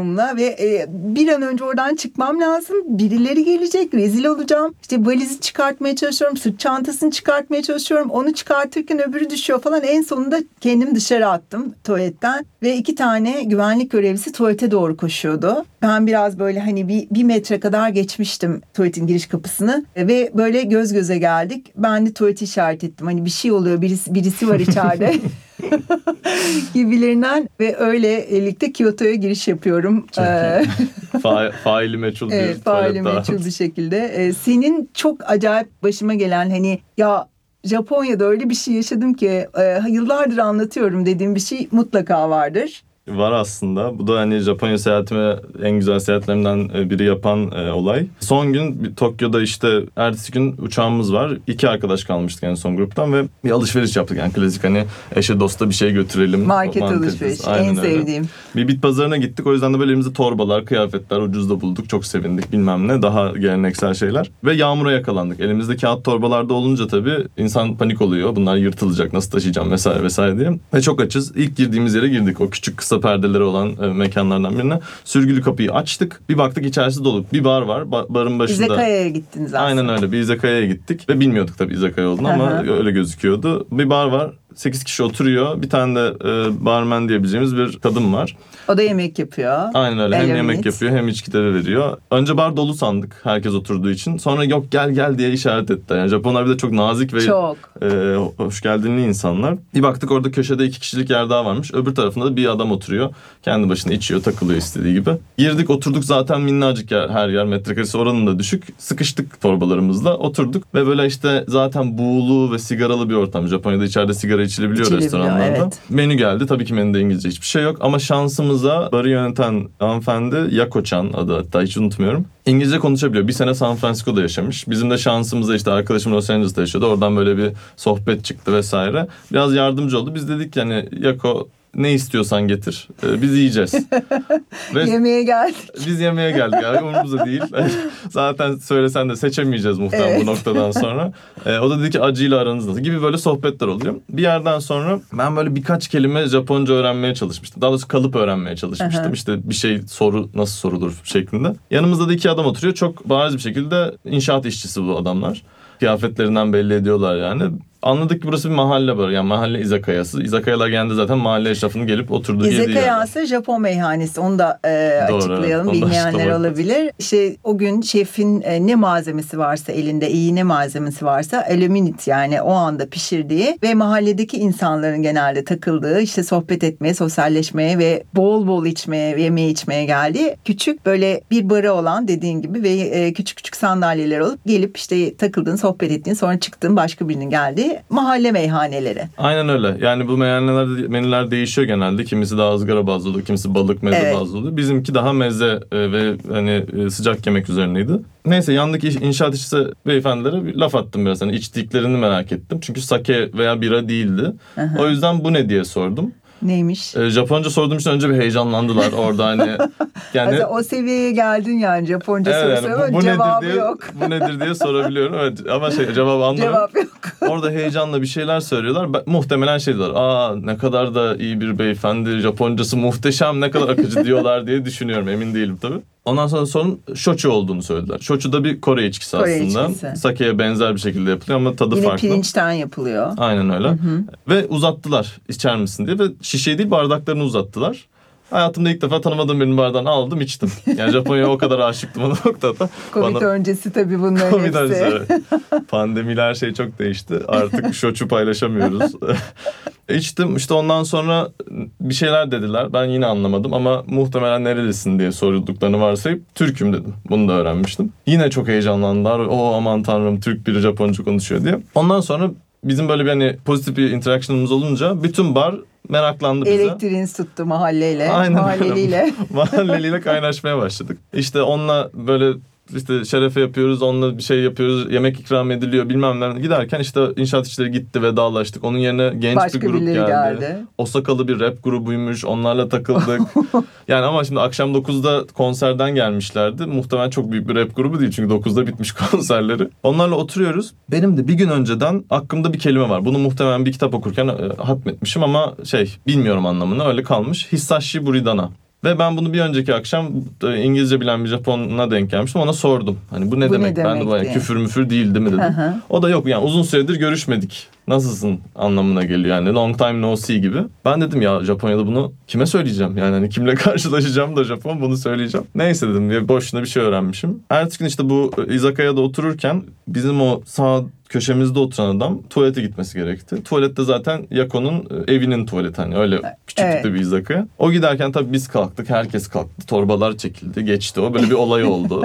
alarmımla ve e, bir an önce oradan çıkmam lazım. Birileri gelecek, rezil olacağım. İşte valizi çıkartmaya çalışıyorum, sırt çantasını çıkartmaya çalışıyorum. Onu çıkartırken öbürü düşüyor falan. En sonunda kendimi dışarı attım tuvaletten ve iki tane güvenlik görevlisi tuvalete doğru koşuyordu. Ben biraz böyle hani bir, bir metre kadar geçmiştim tuvaletin giriş kapısını ve böyle göz göze geldik. Ben de tuvaleti işaret ettim. Hani bir şey oluyor, birisi, birisi var içeride. gibilerinden ve öyle birlikte Kyoto'ya giriş yapıyorum. Ee, Fa- faili meçhul bir evet, daha. meçhul bir şekilde. Ee, senin çok acayip başıma gelen hani ya Japonya'da öyle bir şey yaşadım ki e, yıllardır anlatıyorum dediğim bir şey mutlaka vardır. Var aslında. Bu da hani Japonya seyahatime en güzel seyahatlerimden e, biri yapan e, olay. Son gün Tokyo'da işte ertesi gün uçağımız var. İki arkadaş kalmıştık en son gruptan ve bir alışveriş yaptık. Yani klasik hani eşe dosta bir şey götürelim. Market alışverişi Aynen en öyle. sevdiğim. Bir bit pazarına gittik. O yüzden de böyle elimizde torbalar, kıyafetler ucuz da bulduk. Çok sevindik bilmem ne. Daha geleneksel şeyler. Ve yağmura yakalandık. Elimizde kağıt torbalarda olunca tabii insan panik oluyor. Bunlar yırtılacak nasıl taşıyacağım vesaire vesaire diye. Ve çok açız. İlk girdiğimiz yere girdik. O küçük kısa perdeleri olan e, mekanlardan birine. Sürgülü kapıyı açtık. Bir baktık içerisi dolu. Bir bar var. Ba- barın başında. İzakaya'ya gittiniz aslında. Aynen öyle. Bir izakaya'ya gittik. Ve bilmiyorduk tabii izakaya olduğunu ama Aha. öyle gözüküyordu. Bir bar var. 8 kişi oturuyor. Bir tane de e, barmen diyebileceğimiz bir kadın var. O da yemek yapıyor. Aynen öyle. Hem yemek yapıyor hem içkileri veriyor. Önce bar dolu sandık herkes oturduğu için. Sonra yok gel gel diye işaret ettiler. Yani Japonlar bir de çok nazik ve Çok. e, hoş geldinli insanlar. Bir baktık orada köşede iki kişilik yer daha varmış. Öbür tarafında da bir adam oturuyor. Kendi başına içiyor, takılıyor istediği gibi. Girdik oturduk zaten minnacık yer, her yer metrekaresi oranın da düşük. Sıkıştık torbalarımızla oturduk ve böyle işte zaten buğulu ve sigaralı bir ortam. Japonya'da içeride sigara içilebiliyor İçilebiliyor, restoranlarda. evet. Menü geldi. Tabii ki menüde İngilizce hiçbir şey yok ama şansımıza barı yöneten hanımefendi Yako-chan adı hatta hiç unutmuyorum. İngilizce konuşabiliyor. Bir sene San Francisco'da yaşamış. Bizim de şansımıza işte arkadaşım Los Angeles'ta yaşıyordu. Oradan böyle bir sohbet çıktı vesaire. Biraz yardımcı oldu. Biz dedik yani Yako ne istiyorsan getir. Ee, biz yiyeceğiz. Ve Yemeğe geldik. biz yemeğe geldik abi umurumuzda değil. Zaten söylesen de seçemeyeceğiz muhtemelen Evet. bu noktadan sonra. Ee, o da dedi ki acıyla aranız nasıl gibi böyle sohbetler oluyor. Bir yerden sonra ben böyle birkaç kelime Japonca öğrenmeye çalışmıştım. Daha doğrusu kalıp öğrenmeye çalışmıştım. Aha. İşte bir şey soru nasıl sorulur şeklinde. Yanımızda da iki adam oturuyor. Çok bariz bir şekilde inşaat işçisi bu adamlar. Kıyafetlerinden belli ediyorlar yani. Anladık ki burası bir mahalle var. Yani mahalle izakayası. İzakayalar genelde zaten mahalle eşrafının gelip oturduğu yediği yerler. İzakaya ise Japon meyhanesi. Onu da e, Doğru, açıklayalım. evet. Bilmeyenler olabilir. İşte o gün şefin e, ne malzemesi varsa elinde, iyi ne malzemesi varsa aluminit yani o anda pişirdiği ve mahalledeki insanların genelde takıldığı işte sohbet etmeye, sosyalleşmeye ve bol bol içmeye, yeme içmeye geldiği küçük böyle bir barı olan dediğin gibi ve e, küçük küçük sandalyeler olup gelip işte takıldığın, sohbet ettiğin sonra çıktığın başka birinin geldiği mahalle meyhaneleri. Aynen öyle. Yani bu menüler, menüler değişiyor genelde. Kimisi daha ızgara bazlı oluyor, kimisi balık meze Evet. bazlı oluyor. Bizimki daha meze e, ve hani e, sıcak yemek üzerineydi. Neyse yandaki inşaat işçisi beyefendilere bir laf attım biraz. Hani içtiklerini merak ettim. Çünkü sake veya bira değildi. O yüzden bu ne diye sordum. Neymiş? E, Japonca sorduğum için önce bir heyecanlandılar orada hani. Yani o seviyeye geldin yani Japonca Evet, sorusu yani bu, bu cevabı nedir diye yok. bu nedir diye sorabiliyorum. Evet, ama şey cevabı anlamıyorum. Cevap yok. Orada heyecanla bir şeyler söylüyorlar. Ben- muhtemelen şey diyorlar. Aa ne kadar da iyi bir beyefendi. Japoncası muhteşem. Ne kadar akıcı diyorlar diye düşünüyorum. Emin değilim tabii. Ondan sonra sorun shochu olduğunu söylediler. Shochu da bir Kore içkisi Kore aslında. içkisi. Sake'ye benzer bir şekilde yapılıyor ama tadı Yine farklı. pirinçten yapılıyor. Aynen öyle. Ve uzattılar içer misin diye ve şişeyi değil bardaklarını uzattılar. Hayatımda ilk defa tanımadığım birinin bardağını aldım içtim. Yani Japonya'ya o kadar aşıktım o noktada. Covid Bana- öncesi tabii bunların Covid hepsi. öncesi, evet. Pandemiyle her şey çok değişti. Artık şoçu paylaşamıyoruz. İçtim işte ondan sonra bir şeyler dediler. Ben yine anlamadım ama muhtemelen nerelisin diye sorduklarını varsayıp Türk'üm dedim. Bunu da öğrenmiştim. Yine çok heyecanlandılar. O aman tanrım Türk biri Japonca konuşuyor diye. Ondan sonra bizim böyle bir hani pozitif bir interaction'ımız olunca bütün bar meraklandı bize. Elektriğiniz tuttu mahalleyle, Aynen mahalleliyle. Mahalleliyle kaynaşmaya başladık. İşte onunla böyle işte şerefe yapıyoruz, onunla bir şey yapıyoruz, yemek ikram ediliyor bilmem ne. Giderken işte inşaat işleri gitti vedalaştık. Onun yerine genç Başka bir grup geldi. geldi. Osakalı bir rap grubuymuş, onlarla takıldık. yani ama şimdi akşam 9'da konserden gelmişlerdi. Muhtemelen çok büyük bir rap grubu değil çünkü 9'da bitmiş konserleri. Onlarla oturuyoruz. Benim de bir gün önceden aklımda bir kelime var. Bunu muhtemelen bir kitap okurken e, hatmetmişim ama şey bilmiyorum anlamını öyle kalmış. Hisashi Buridana. Ve ben bunu bir önceki akşam e, İngilizce bilen bir Japon'a denk gelmiştim. Ona sordum. Hani bu ne Bu ne demek? ben de bayağı diye. küfür müfür değil değil mi dedim. O da yok yani uzun süredir görüşmedik. Nasılsın anlamına geliyor yani long time no see gibi. Ben dedim ya Japonya'da bunu kime söyleyeceğim? Yani hani kimle karşılaşacağım da Japon bunu söyleyeceğim. Neyse dedim ya boşuna bir şey öğrenmişim. Ertesi gün işte bu izakaya'da otururken bizim o sağ köşemizde oturan adam tuvalete gitmesi gerekti. Tuvalette zaten Yako'nun e, evinin tuvaleti hani öyle küçük Evet. bir izakaya. O giderken tabii biz kalktık herkes kalktı torbalar çekildi geçti o böyle bir olay oldu.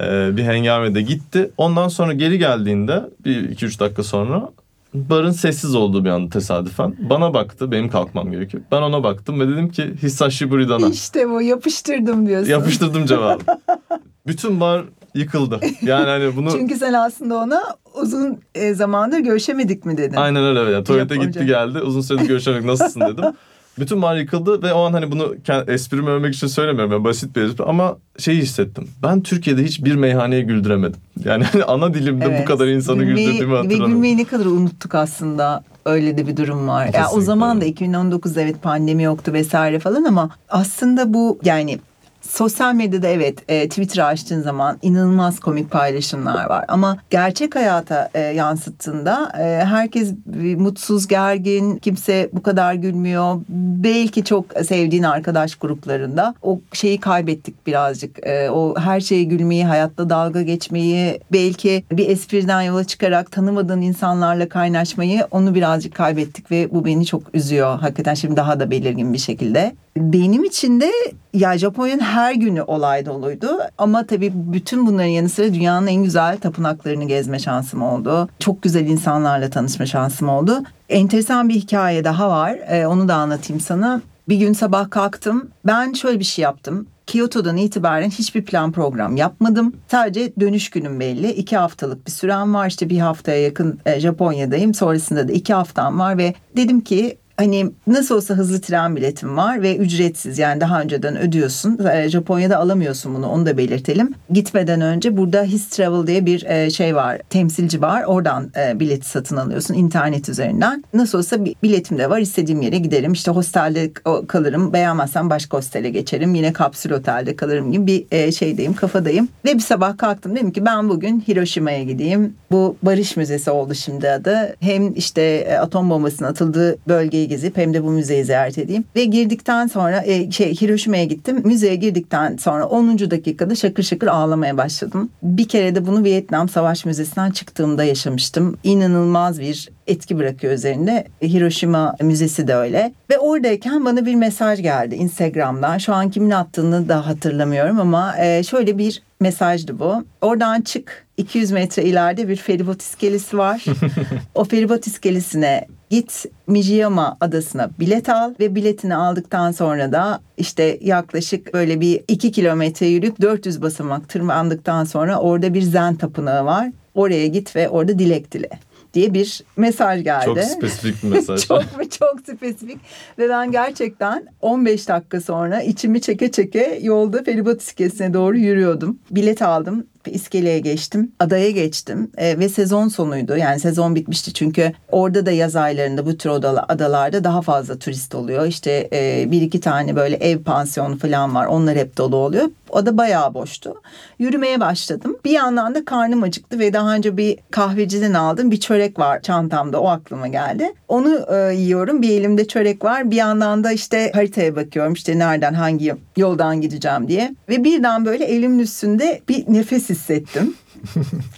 Ee, bir hengamede gitti. Ondan sonra geri geldiğinde bir iki üç dakika sonra barın sessiz olduğu bir anda tesadüfen. Bana baktı benim kalkmam gerekiyor. Ben ona baktım ve dedim ki Hisashi Buridana. İşte bu yapıştırdım diyorsun. Yapıştırdım cevabı. Bütün bar yıkıldı. Yani hani bunu Çünkü sen aslında ona uzun e, zamandır görüşemedik mi dedin. aynen öyle. Yani tuvalete Japonca. gitti geldi. Uzun süredir görüşemedik nasılsın dedim. Bütün bar yıkıldı ve o an hani bunu esprimi övmek için söylemiyorum. Yani basit bir espri ama şeyi hissettim. Ben Türkiye'de hiç bir meyhaneye güldüremedim. Yani hani ana dilimde bu Evet. kadar insanı Gülmeyi- güldürdüğümü Ve hatırlamıyorum. gülmeyi ne kadar unuttuk aslında. Öyle de bir durum var. Ya o zaman da 2019 evet pandemi yoktu vesaire falan ama aslında bu yani sosyal medyada evet e, Twitter açtığın zaman inanılmaz komik paylaşımlar var ama gerçek hayata e, yansıttığında e, herkes bir mutsuz, gergin, kimse bu kadar gülmüyor. Belki çok sevdiğin arkadaş gruplarında o şeyi kaybettik birazcık. E, o her şeye gülmeyi, hayatta dalga geçmeyi, belki bir espriden yola çıkarak tanımadığın insanlarla kaynaşmayı onu birazcık kaybettik ve bu beni çok üzüyor. Hakikaten şimdi daha da belirgin bir şekilde. Benim için de ya Japonya'nın her günü olay doluydu. Ama tabii bütün bunların yanı sıra dünyanın en güzel tapınaklarını gezme şansım oldu. Çok güzel insanlarla tanışma şansım oldu. Enteresan bir hikaye daha var. Ee, onu da anlatayım sana. Bir gün sabah kalktım. Ben şöyle bir şey yaptım. Kyoto'dan itibaren hiçbir plan program yapmadım. Sadece dönüş günüm belli. İki haftalık bir sürem var. İşte bir haftaya yakın e, Japonya'dayım. Sonrasında da iki haftam var ve dedim ki Hani nasıl olsa hızlı tren biletim var ve ücretsiz yani daha önceden ödüyorsun. Ee, Japonya'da alamıyorsun bunu onu da belirtelim. Gitmeden önce burada His Travel diye bir e, şey var temsilci var oradan e, bileti satın alıyorsun internet üzerinden. Nasıl olsa biletim de var istediğim yere giderim işte hostelde kalırım beğenmezsem başka hostele geçerim yine kapsül otelde kalırım gibi bir e, şeydeyim kafadayım. Ve bir sabah kalktım dedim ki ben bugün Hiroşima'ya gideyim. Bu Barış Müzesi oldu şimdi adı. Hem işte atom bombasının atıldığı bölgeyi gezip hem de bu müzeyi ziyaret edeyim. Ve girdikten sonra e, şey Hiroşima'ya gittim. Müzeye girdikten sonra 10. dakikada şakır şakır ağlamaya başladım. Bir kere de bunu Vietnam Savaş Müzesi'nden çıktığımda yaşamıştım. İnanılmaz bir etki bırakıyor üzerinde. Hiroşima Müzesi de öyle. Ve oradayken bana bir mesaj geldi Instagram'dan. Şu an kimin attığını da hatırlamıyorum ama e, şöyle bir mesajdı bu. Oradan çık 200 metre ileride bir feribot iskelesi var. o feribot iskelesine git Mijiyama adasına bilet al ve biletini aldıktan sonra da işte yaklaşık böyle bir 2 kilometre yürüyüp 400 basamak tırmandıktan sonra orada bir zen tapınağı var. Oraya git ve orada dilek dile diye bir mesaj geldi. Çok spesifik bir mesaj. çok çok spesifik ve ben gerçekten 15 dakika sonra içimi çeke çeke yolda feribot iskelesine doğru yürüyordum. Bilet aldım iskeleye geçtim, adaya geçtim e, ve sezon sonuydu. Yani sezon bitmişti çünkü orada da yaz aylarında bu tür adalarda daha fazla turist oluyor. İşte e, bir iki tane böyle ev pansiyonu falan var. Onlar hep dolu oluyor. O da bayağı boştu. Yürümeye başladım. Bir yandan da karnım acıktı ve daha önce bir kahveciden aldım bir çörek var çantamda. O aklıma geldi. Onu e, yiyorum. Bir elimde çörek var. Bir yandan da işte haritaya bakıyorum. İşte nereden hangi yoldan gideceğim diye. Ve birden böyle elimin üstünde bir nefes hissettim.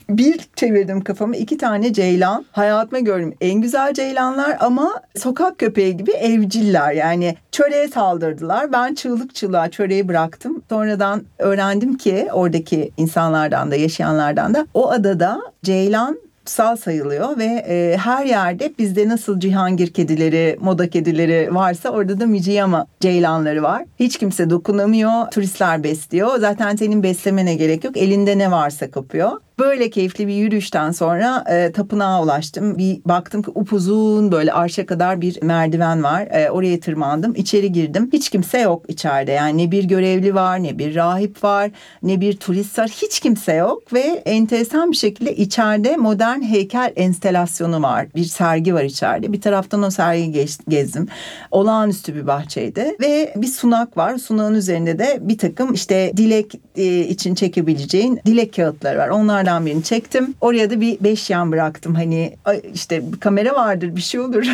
bir çevirdim kafamı iki tane ceylan. Hayatıma gördüm en güzel ceylanlar ama sokak köpeği gibi evciller. Yani çöreğe saldırdılar. Ben çığlık çığlığa çöreği bıraktım. Sonradan öğrendim ki oradaki insanlardan da yaşayanlardan da o adada ceylan kutsal sayılıyor ve e, her yerde bizde nasıl Cihangir kedileri, moda kedileri varsa orada da Mijiyama ceylanları var. Hiç kimse dokunamıyor, turistler besliyor. Zaten senin beslemene gerek yok. Elinde ne varsa kapıyor. Böyle keyifli bir yürüyüşten sonra e, tapınağa ulaştım. Bir baktım ki upuzun böyle arşa kadar bir merdiven var. E, oraya tırmandım. İçeri girdim. Hiç kimse yok içeride. Yani ne bir görevli var, ne bir rahip var, ne bir turist var. Hiç kimse yok ve enteresan bir şekilde içeride modern heykel enstelasyonu var. Bir sergi var içeride. Bir taraftan o sergiyi geç, gezdim. Olağanüstü bir bahçeydi ve bir sunak var. Sunağın üzerinde de bir takım işte dilek e, için çekebileceğin dilek kağıtları var. Onlardan birini çektim. Oraya da bir beş yan bıraktım. Hani işte kamera vardır bir şey olur.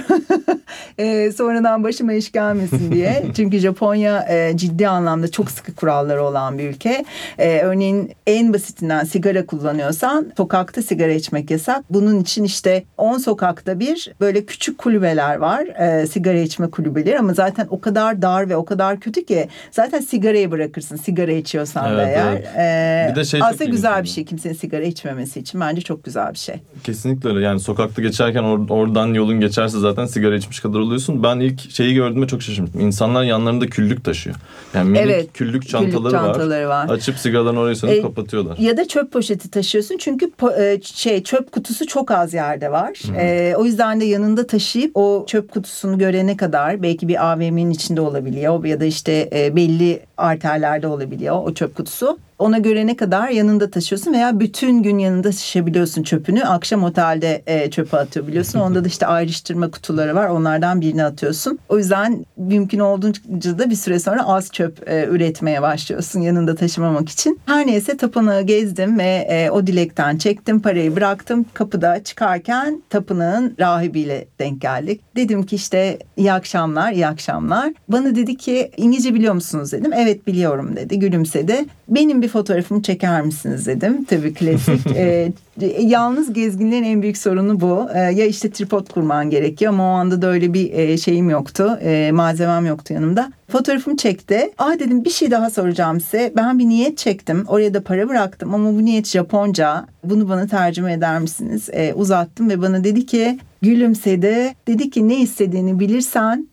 e, sonradan başıma iş gelmesin diye. Çünkü Japonya e, ciddi anlamda çok sıkı kuralları olan bir ülke. E, örneğin en basitinden sigara kullanıyorsan sokakta sigara içmek yasak. Bunun için işte 10 sokakta bir böyle küçük kulübeler var. E, sigara içme kulübeleri ama zaten o kadar dar ve o kadar kötü ki zaten sigarayı bırakırsın. Sigara içiyorsan Evet, da eğer. evet. E, Bir de şey çok aslında güzel bir şey kimsenin sigara içmemesi için bence çok güzel bir şey. Kesinlikle öyle. Yani sokakta geçerken or- oradan yolun geçerse zaten sigara içmiş kadar oluyorsun. Ben ilk şeyi gördüğümde çok şaşırmıştım. İnsanlar yanlarında küllük taşıyor. Yani minik Evet, küllük çantaları, çantaları var. Açıp sigaralarını oraya sönüp E, kapatıyorlar. Ya da çöp poşeti taşıyorsun çünkü e, şey çöp kutusu çok az yerde var. E, o yüzden de yanında taşıyıp o çöp kutusunu görene kadar belki bir AVM'nin içinde olabiliyor ya da işte e, belli arterlerde olabiliyor o çöp kutusu. Ona görene kadar yanında taşıyorsun veya bütün gün yanında taşıyabiliyorsun çöpünü. Akşam otelde e, çöpe atabiliyorsun. Onda da işte ayrıştırma kutuları var. Onlardan birini atıyorsun. O yüzden mümkün olduğunca da bir süre sonra az çöp e, üretmeye başlıyorsun yanında taşımamak için. Her neyse tapınağı gezdim ve e, o dilekten çektim. Parayı bıraktım. Kapıda çıkarken tapınağın rahibiyle denk geldik. Dedim ki işte iyi akşamlar, iyi akşamlar. Bana dedi ki İngilizce biliyor musunuz dedim. Evet biliyorum dedi. Gülümsedi. Benim bir fotoğrafımı çeker misiniz dedim. Tabii klasik. e, yalnız gezginlerin en büyük sorunu bu. E, ya işte tripod kurman gerekiyor ama o anda da öyle bir e, şeyim yoktu. E, malzemem yoktu yanımda. Fotoğrafımı çekti. Aa dedim bir şey daha soracağım size. Ben bir niyet çektim. Oraya da para bıraktım ama bu niyet Japonca. Bunu bana tercüme eder misiniz? E, uzattım ve bana dedi ki gülümsedi. Dedi ki ne istediğini bilirsen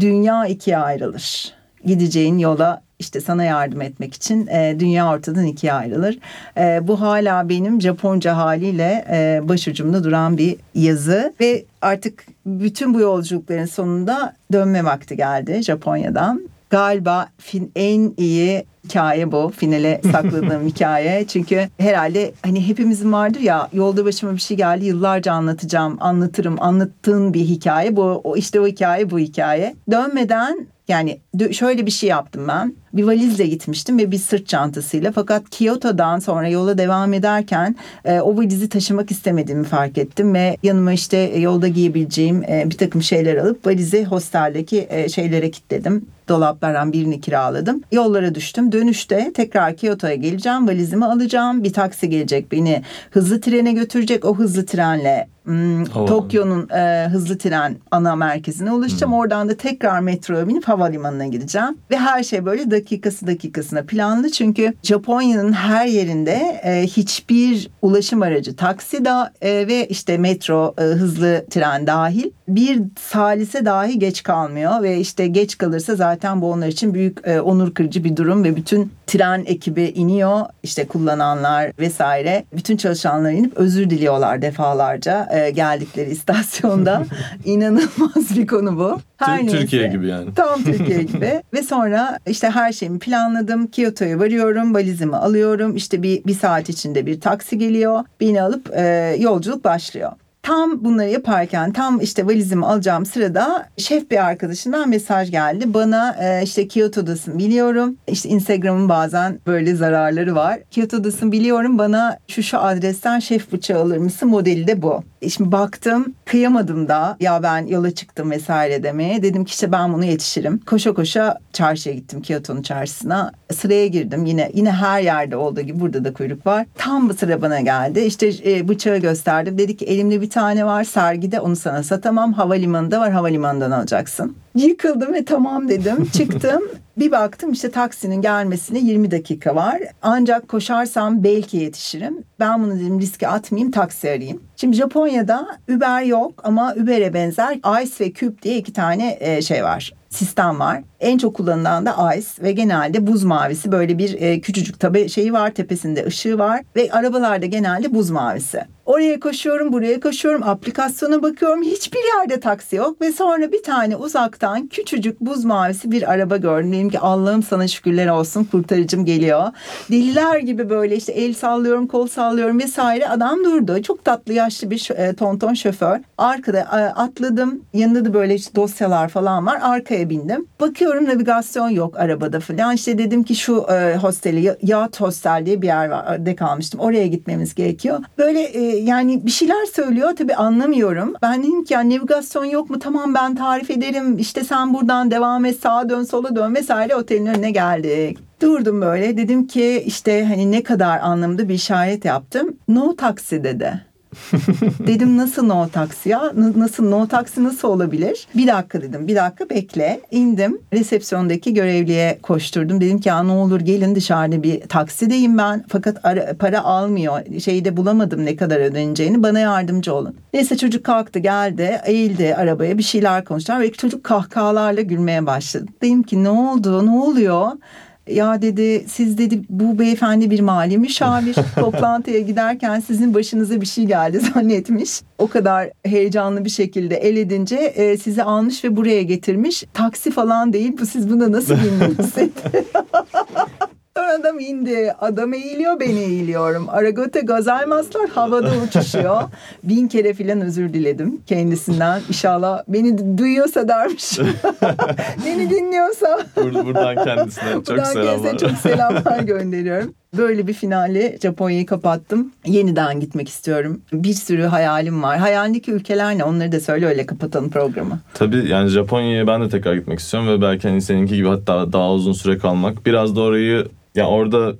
dünya ikiye ayrılır. Gideceğin yola işte sana yardım etmek için e, dünya ortadan ikiye ayrılır. E, bu hala benim Japonca haliyle e, başucumda duran bir yazı ve artık bütün bu yolculukların sonunda dönme vakti geldi Japonya'dan. Galiba fin, en iyi hikaye bu. Finale sakladığım hikaye. Çünkü herhalde hani hepimizin vardır ya yolda başıma bir şey geldi yıllarca anlatacağım, anlatırım, anlattığın bir hikaye. Bu o işte o hikaye bu hikaye. Dönmeden yani şöyle bir şey yaptım ben. Bir valizle gitmiştim ve bir sırt çantasıyla. Fakat Kyoto'dan sonra yola devam ederken e, o valizi taşımak istemediğimi fark ettim. Ve yanıma işte e, yolda giyebileceğim e, bir takım şeyler alıp valizi hosteldeki e, şeylere kilitledim. Dolaplardan birini kiraladım. Yollara düştüm. Dönüşte tekrar Kyoto'ya geleceğim. Valizimi alacağım. Bir taksi gelecek beni hızlı trene götürecek. O hızlı trenle Hmm, Tokyo'nun e, hızlı tren ana merkezine ulaşacağım. Hmm. Oradan da tekrar metroya binip havalimanına gideceğim. Ve her şey böyle dakikası dakikasına planlı. Çünkü Japonya'nın her yerinde e, hiçbir ulaşım aracı taksi da e, ve işte metro e, hızlı tren dahil bir salise dahi geç kalmıyor. Ve işte geç kalırsa zaten bu onlar için büyük e, onur kırıcı bir durum ve bütün tren ekibi iniyor. işte kullananlar vesaire bütün çalışanlar inip özür diliyorlar defalarca e, geldikleri istasyonda. İnanılmaz bir konu bu. Her Türkiye neyse, gibi yani. Tam Türkiye gibi. Ve sonra işte her şeyimi planladım. Kyoto'ya varıyorum. Valizimi alıyorum. İşte bir, bir saat içinde bir taksi geliyor. Beni alıp e, yolculuk başlıyor. Tam bunları yaparken tam işte valizimi alacağım sırada şef bir arkadaşından mesaj geldi. Bana e, işte Kyoto'dasın biliyorum. İşte Instagram'ın bazen böyle zararları var. Kyoto'dasın biliyorum bana şu şu adresten şef bıçağı alır mısın? Modeli de bu. Şimdi baktım kıyamadım da ya ben yola çıktım vesaire demeye. Dedim ki işte ben bunu yetişirim. Koşa koşa çarşıya gittim Kyoto'nun çarşısına. Sıraya girdim yine yine her yerde olduğu gibi burada da kuyruk var. Tam bu sıra bana geldi. İşte e, bıçağı gösterdim. Dedi ki elimde bir tane var sergide onu sana satamam. Havalimanında var havalimanından alacaksın. Yıkıldım ve tamam dedim. Çıktım. Bir baktım işte taksinin gelmesine 20 dakika var. Ancak koşarsam belki yetişirim. Ben bunu dedim riske atmayayım taksi arayayım. Şimdi Japonya'da Uber yok ama Uber'e benzer Ice ve Cube diye iki tane e, şey var sistem var. En çok kullanılan da Ice ve genelde buz mavisi böyle bir e, küçücük tabi şeyi var tepesinde ışığı var ve arabalarda genelde buz mavisi. Oraya koşuyorum, buraya koşuyorum, aplikasyona bakıyorum. Hiçbir yerde taksi yok ve sonra bir tane uzaktan küçücük buz mavisi bir araba gördüm. Dedim ki Allah'ım sana şükürler olsun kurtarıcım geliyor. Deliler gibi böyle işte el sallıyorum, kol sallıyorum vesaire. Adam durdu. Çok tatlı yaşlı bir e, tonton şoför. Arkada e, atladım. Yanında da böyle işte dosyalar falan var. Arkaya bindim. Bakıyorum navigasyon yok arabada falan. İşte dedim ki şu e, hosteli, Yat Hostel diye bir yerde kalmıştım. Oraya gitmemiz gerekiyor. Böyle e, yani bir şeyler söylüyor tabii anlamıyorum. Ben dedim ki yani navigasyon yok mu? Tamam ben tarif ederim. İşte sen buradan devam et sağa dön sola dön vesaire otelin önüne geldik. Durdum böyle dedim ki işte hani ne kadar anlamda bir işaret yaptım. No taksi dedi. dedim nasıl no taksi ya? Nasıl no taksi nasıl olabilir? Bir dakika dedim. Bir dakika bekle. İndim. Resepsiyondaki görevliye koşturdum. Dedim ki ya ne olur gelin dışarıda bir taksideyim ben. Fakat ara, para almıyor. Şeyi de bulamadım ne kadar ödeneceğini. Bana yardımcı olun. Neyse çocuk kalktı geldi. Eğildi arabaya bir şeyler konuştular. Ve çocuk kahkahalarla gülmeye başladı. Dedim ki ne oldu? Ne oluyor? Ya dedi siz dedi bu beyefendi bir mali müşavir toplantıya giderken sizin başınıza bir şey geldi zannetmiş. O kadar heyecanlı bir şekilde el edince e, sizi almış ve buraya getirmiş. Taksi falan değil bu siz buna nasıl bindiniz? Adam indi. Adam eğiliyor ben eğiliyorum. Aragote gazalmaslar havada uçuşuyor. Bin kere filan özür diledim kendisinden. İnşallah beni duyuyorsa dermiş. beni dinliyorsa. buradan kendisine çok buradan selamlar. Kendisine çok selamlar gönderiyorum. Böyle bir finale Japonya'yı kapattım. Yeniden gitmek istiyorum. Bir sürü hayalim var. Hayalindeki ülkeler ne? Onları da söyle öyle kapatalım programı. Tabii yani Japonya'ya ben de tekrar gitmek istiyorum ve belki hani seninki gibi hatta daha uzun süre kalmak. Biraz da orayı ya orada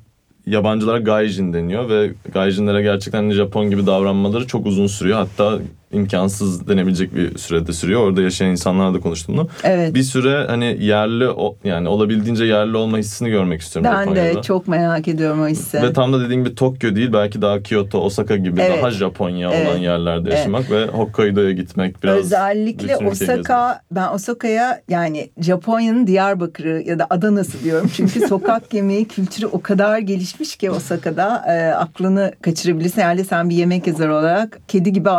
yabancılara gaijin deniyor ve gaijinlere gerçekten hani Japon gibi davranmaları çok uzun sürüyor. Hatta imkansız denebilecek bir sürede sürüyor. Orada yaşayan insanlarla da konuştum bunu. Evet. Bir süre hani yerli yani olabildiğince yerli olma hissini görmek istiyorum Ben Japonya'da. de çok merak ediyorum o hissi. Ve tam da dediğim gibi Tokyo değil belki daha Kyoto, Osaka gibi Evet. daha Japonya Evet. olan yerlerde yaşamak ve Hokkaido'ya gitmek biraz Özellikle. Osaka, ben Osaka'ya yani Japonya'nın Diyarbakır'ı ya da Adana'sı diyorum. Çünkü sokak yemeği kültürü o kadar gelişmiş ki Osaka'da e, aklını kaçırabilirsin. Herhalde sen bir yemek yazarı olarak kedi gibi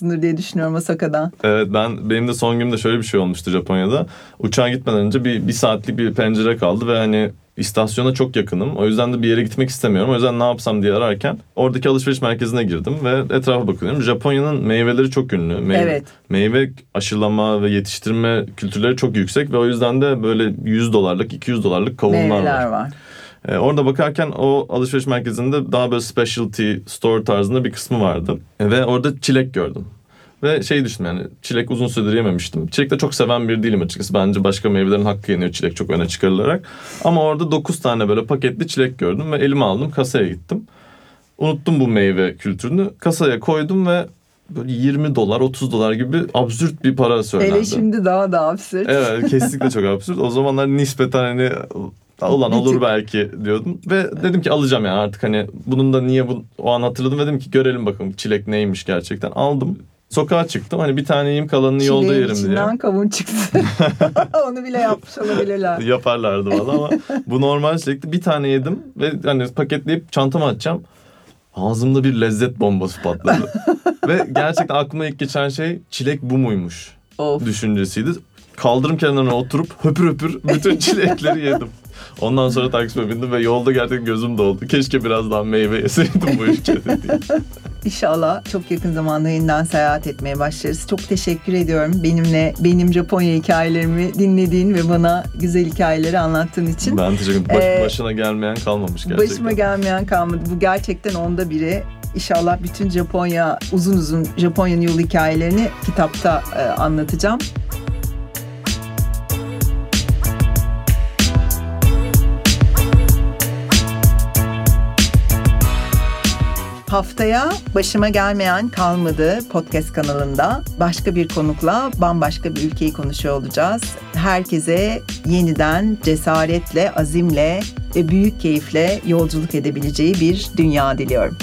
ayrılamamışsındır diye düşünüyorum Osaka'dan. Evet ben benim de son günümde şöyle bir şey olmuştu Japonya'da. Uçağa gitmeden önce bir, bir saatlik bir pencere kaldı ve hani istasyona çok yakınım. O yüzden de bir yere gitmek istemiyorum. O yüzden ne yapsam diye ararken oradaki alışveriş merkezine girdim ve etrafa bakıyorum. Japonya'nın meyveleri çok ünlü. Meyve, Evet. Meyve aşılama ve yetiştirme kültürleri çok yüksek ve o yüzden de böyle 100 dolarlık 200 dolarlık kavunlar Meyveler var. var. Ee, orada bakarken o alışveriş merkezinde daha böyle specialty store tarzında bir kısmı vardı. E, ve orada çilek gördüm. Ve şey düşündüm yani çilek uzun süredir yememiştim. Çilek de çok seven bir değilim açıkçası. Bence başka meyvelerin hakkı yeniyor çilek çok öne çıkarılarak. Ama orada 9 tane böyle paketli çilek gördüm ve elime aldım kasaya gittim. Unuttum bu meyve kültürünü. Kasaya koydum ve böyle 20 dolar 30 dolar gibi absürt bir para söylendi. Hele şimdi daha da absürt. Evet kesinlikle çok absürt. O zamanlar nispeten hani ulan olur belki diyordum. Ve dedim ki alacağım yani artık hani bunun da niye bu, o an hatırladım ve dedim ki görelim bakalım çilek neymiş gerçekten. Aldım. Sokağa çıktım hani bir tane yiyeyim kalanını yolda Çileğin yerim diye. içinden kavun çıktı. Onu bile yapmış olabilirler. Yaparlardı valla ama bu normal çilekti. Bir tane yedim ve hani paketleyip çantama atacağım. Ağzımda bir lezzet bombası patladı. ve gerçekten aklıma ilk geçen şey çilek bu muymuş Of. düşüncesiydi. Kaldırım kenarına oturup höpür höpür bütün çilekleri yedim. Ondan sonra taksime bindim ve yolda gerçekten gözüm doldu. Keşke biraz daha meyve yeseydim bu ülkede diye. İnşallah çok yakın zamanda yeniden seyahat etmeye başlarız. Çok teşekkür ediyorum benimle benim Japonya hikayelerimi dinlediğin ve bana güzel hikayeleri anlattığın için. Ben teşekkür ederim. Baş- Ee, başına gelmeyen kalmamış gerçekten. Başıma gelmeyen kalmadı. Bu gerçekten onda biri. İnşallah bütün Japonya uzun uzun Japonya'nın yol hikayelerini kitapta e, anlatacağım. Haftaya Başıma Gelmeyen Kalmadı podcast kanalında başka bir konukla bambaşka bir ülkeyi konuşuyor olacağız. Herkese yeniden cesaretle, azimle ve büyük keyifle yolculuk edebileceği bir dünya diliyorum.